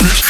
you,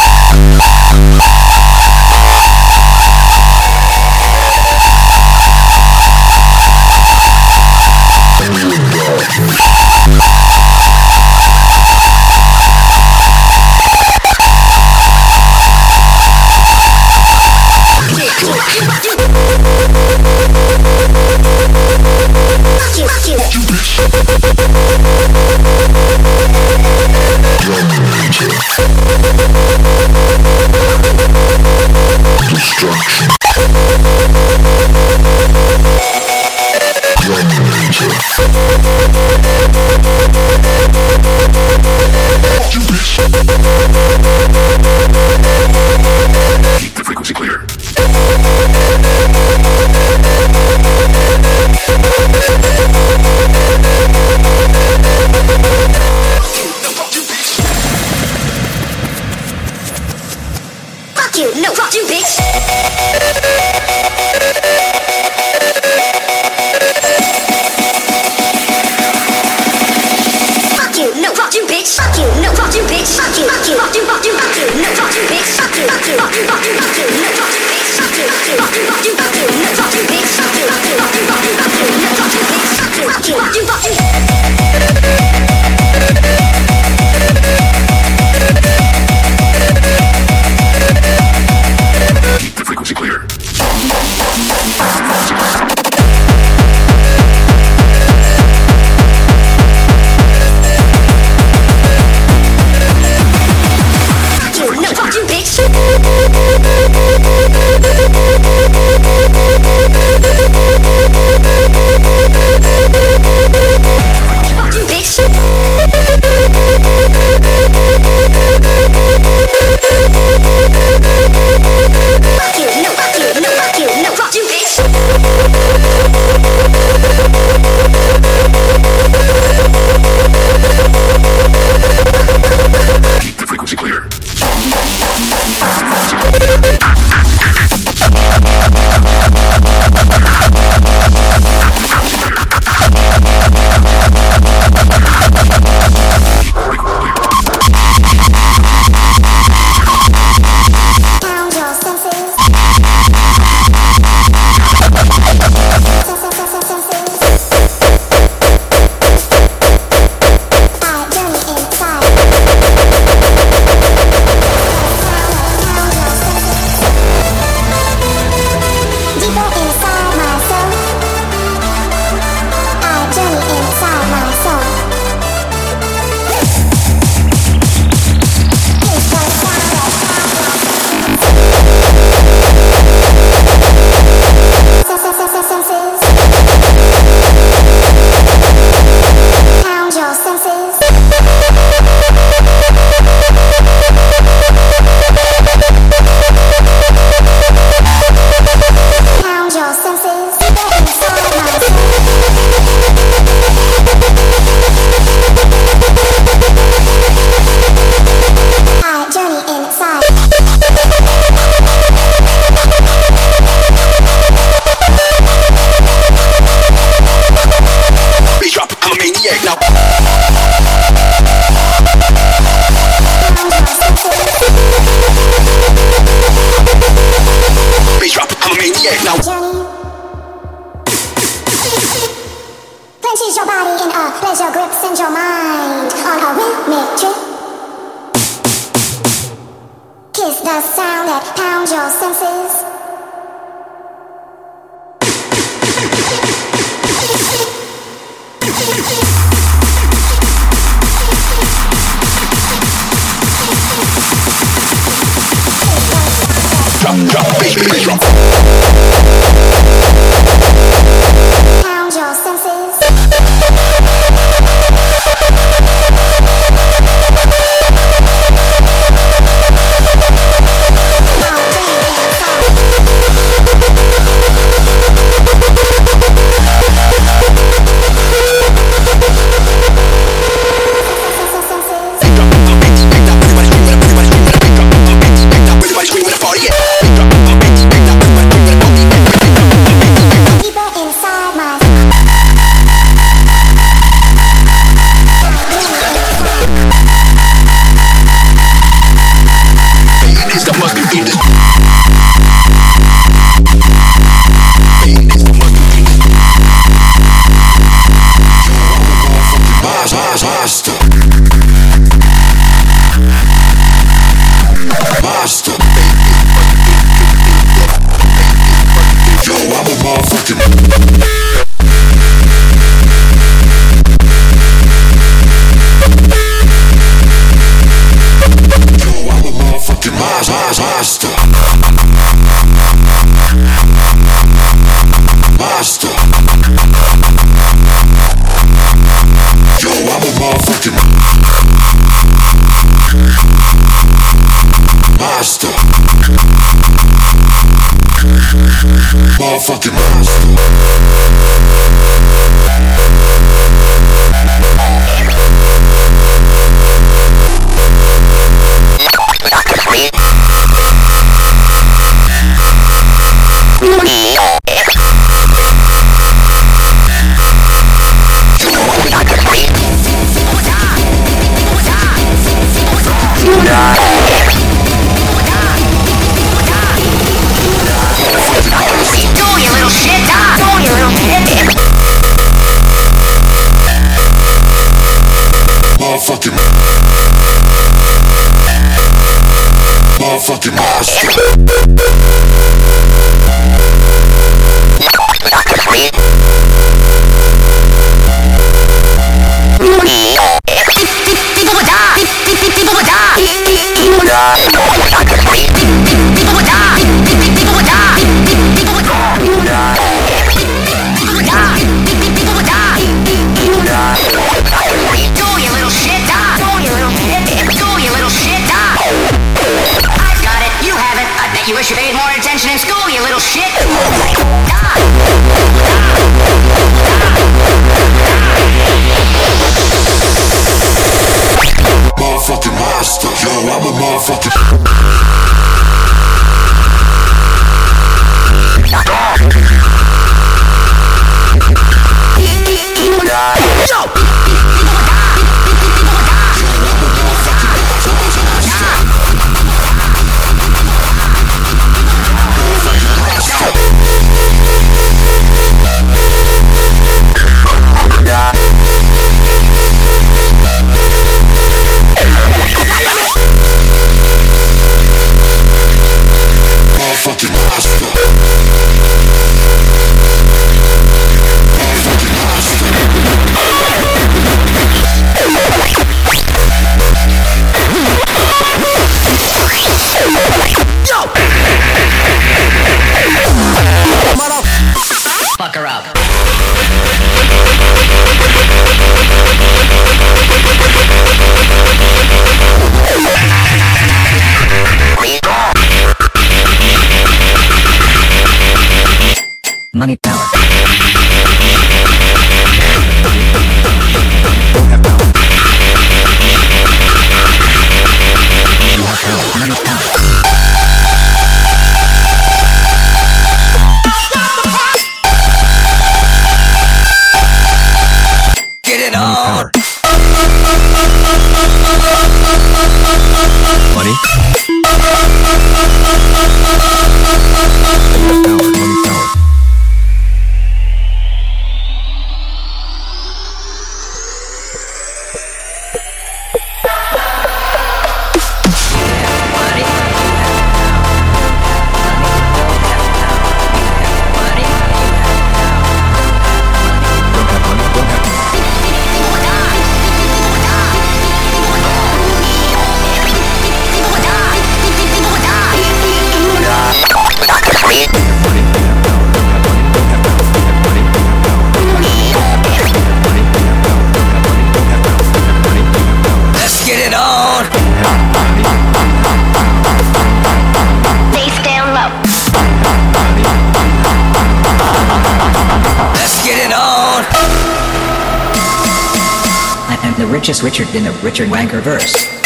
Richest Richard in the Richard Wanker verse.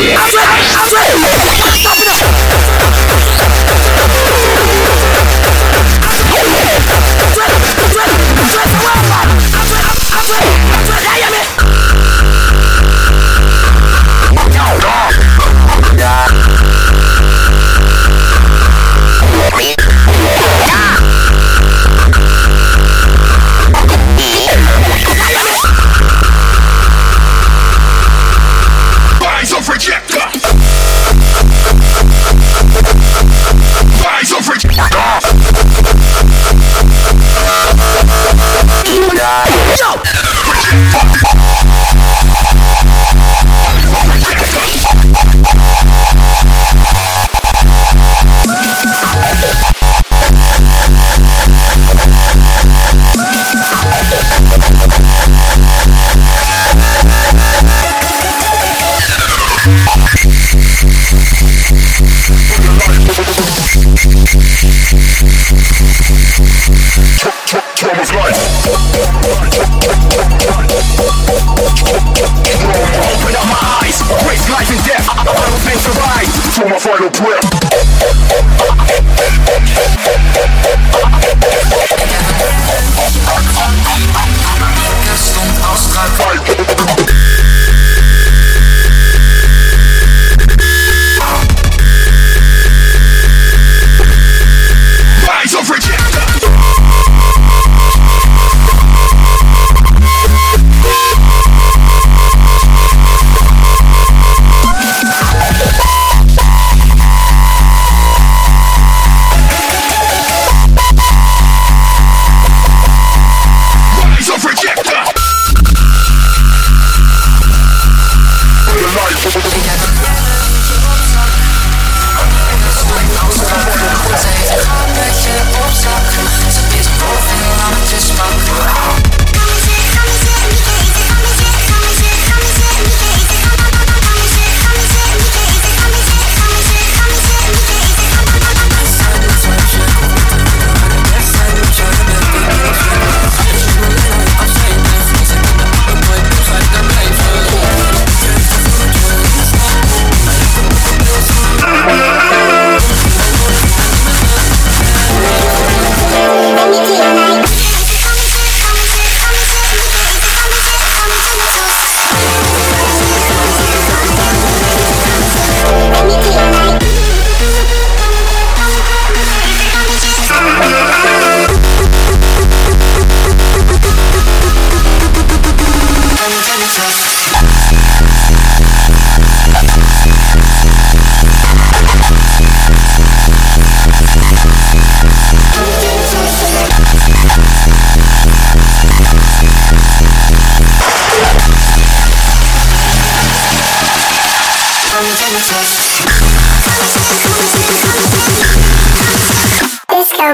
Rise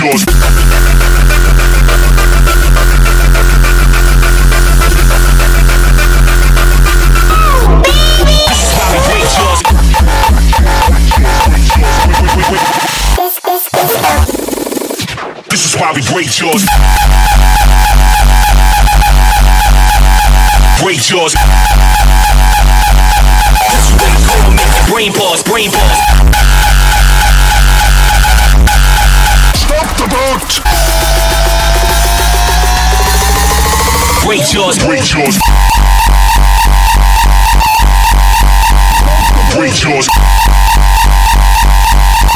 Jordan. Wait yours. Wait yours.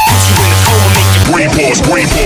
Put you in the coma, make your brain pause, brain pause.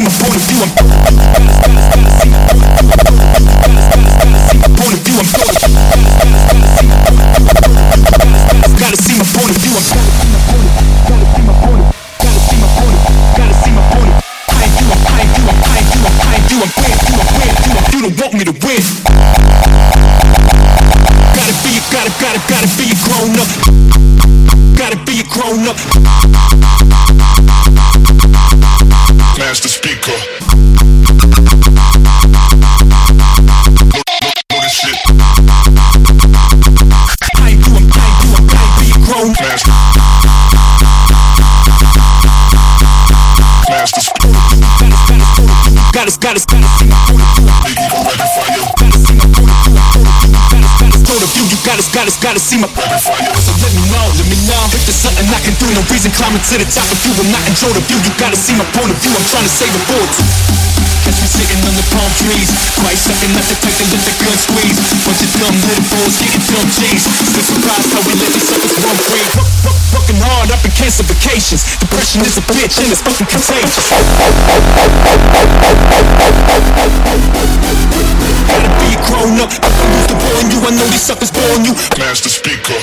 from a point of view. I'm gotta, gotta see my butterfly. So let me know, let me know. If there's something I can do, no reason climbing to the top. If you will not enjoy the view, you gotta see my point of view. I'm trying to save a bullet sitting on the palm trees. Christ sucking up the type that the gun squeeze. Bunch of dumb little fools getting dumb G's. Still surprised how we let these suckers run free. Fucking hard up in cancer vacations. Depression is a bitch and it's fucking contagious. Gotta be grown up. I don't use to warn you. I know these suckers born you. Master speaker.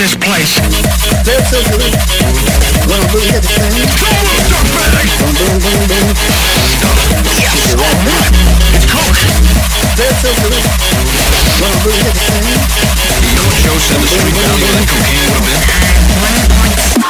this place. When we hit the thing. Boom, boom, boom, boom. Yes. It's coke. When we hit the thing. Yo, Joe said the street value that cocaine would have been.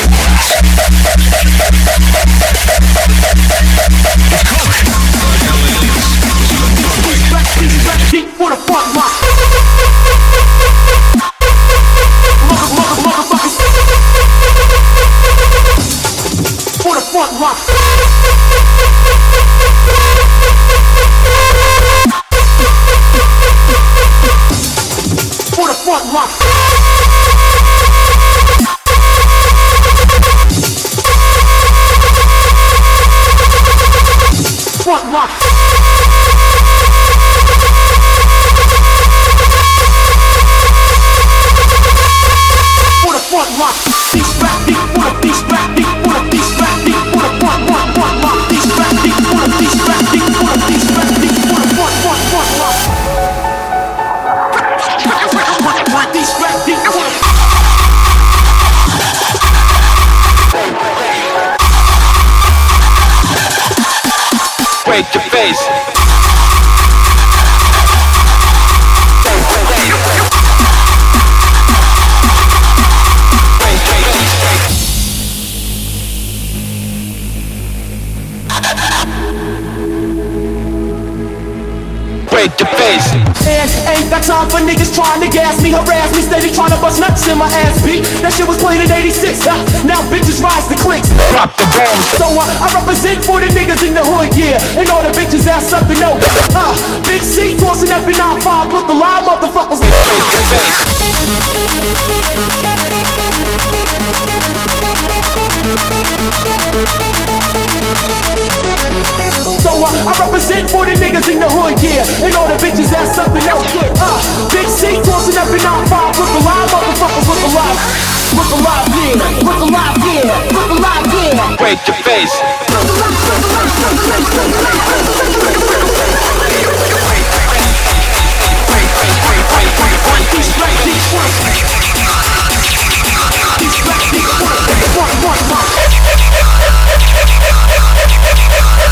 boardwalk. For the boardwalk. Boardwalk. For the boardwalk. For niggas trying to gas me, harass me, steady trying to bust nuts in my ass beat. That shit was played in 86. huh? Now bitches rise to clicks. Drop the bombs. So uh, I represent for the niggas in the hood, yeah. And all the bitches ass up to know. Uh, Big C tossing up in 9-5, the live motherfuckers. So uh, I represent for the niggas in the hood, yeah. And all the bitches ass up to know. Uh, Big C tossing up in 9-5, look alive, motherfuckers, look alive. Look alive, yeah. Look alive, yeah. Look alive, yeah. Break your face.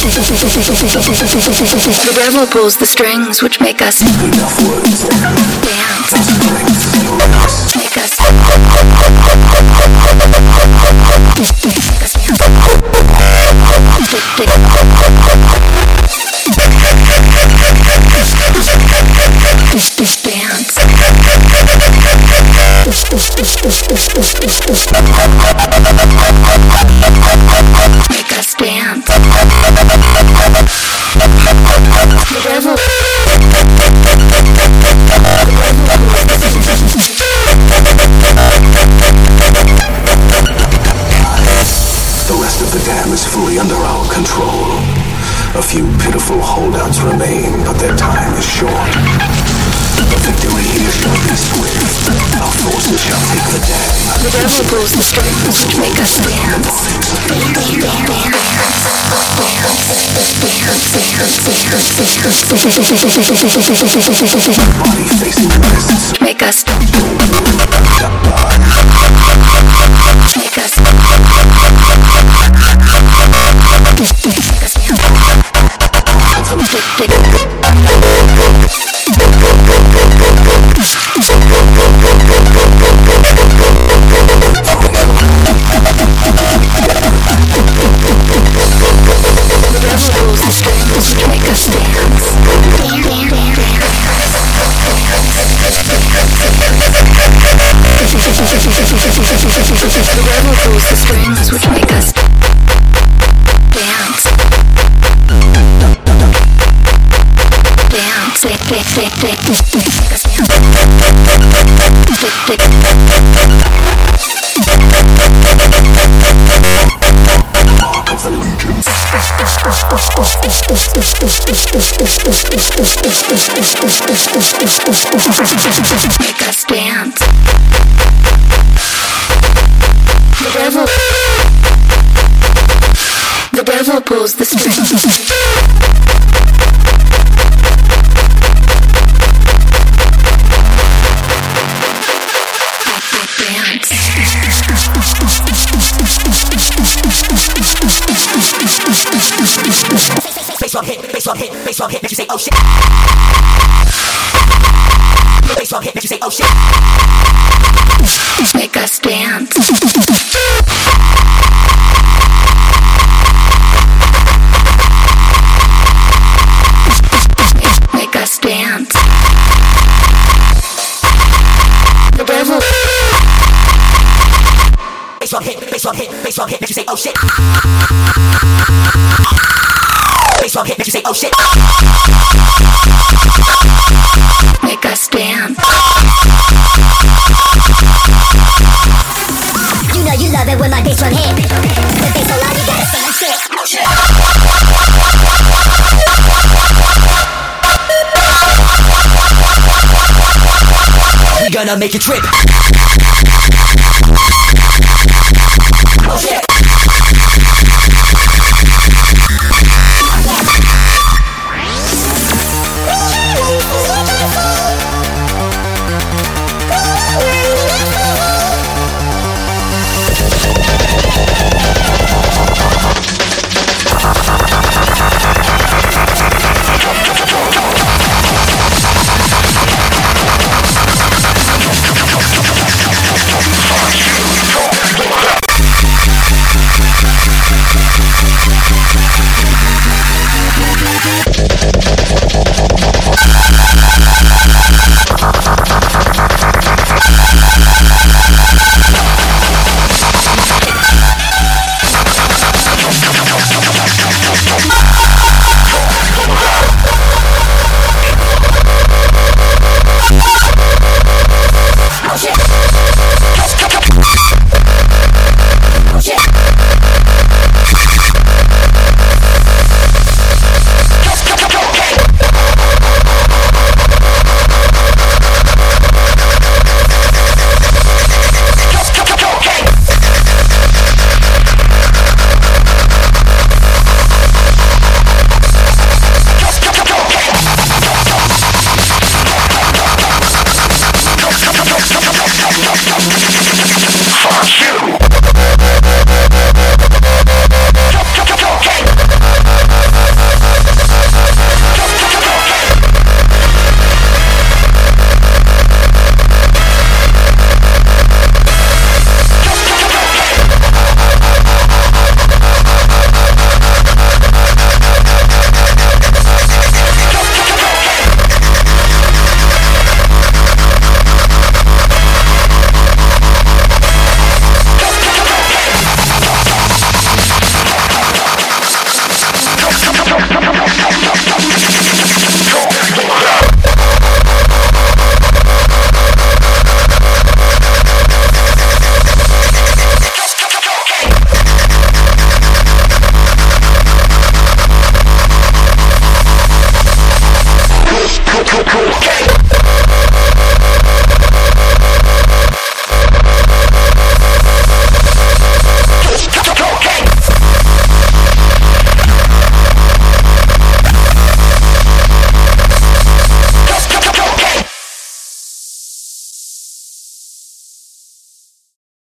The rebel pulls the strings which make us dance. Make us dance. The rest of the dam is fully under our control. A few pitiful holdouts remain, but their time is short. The victory here shall. The rebel pulls the strings which make us dance. Facing west. Make us Make us The devil. The devil pulls the strings. Drum hit, bass drum hit, bass drum hit, makes you say, oh shit. Bass drum hit, makes you say, oh shit. Make us dance. Make us dance. The devil. Bass drum hit, bass drum hit, bass drum hit, makes you say, oh shit. Bass hit, makes you say, oh shit. Make us dance. You know you love it when my bass drum hit. The bass so loud you gotta say oh shit. We gonna make you trip.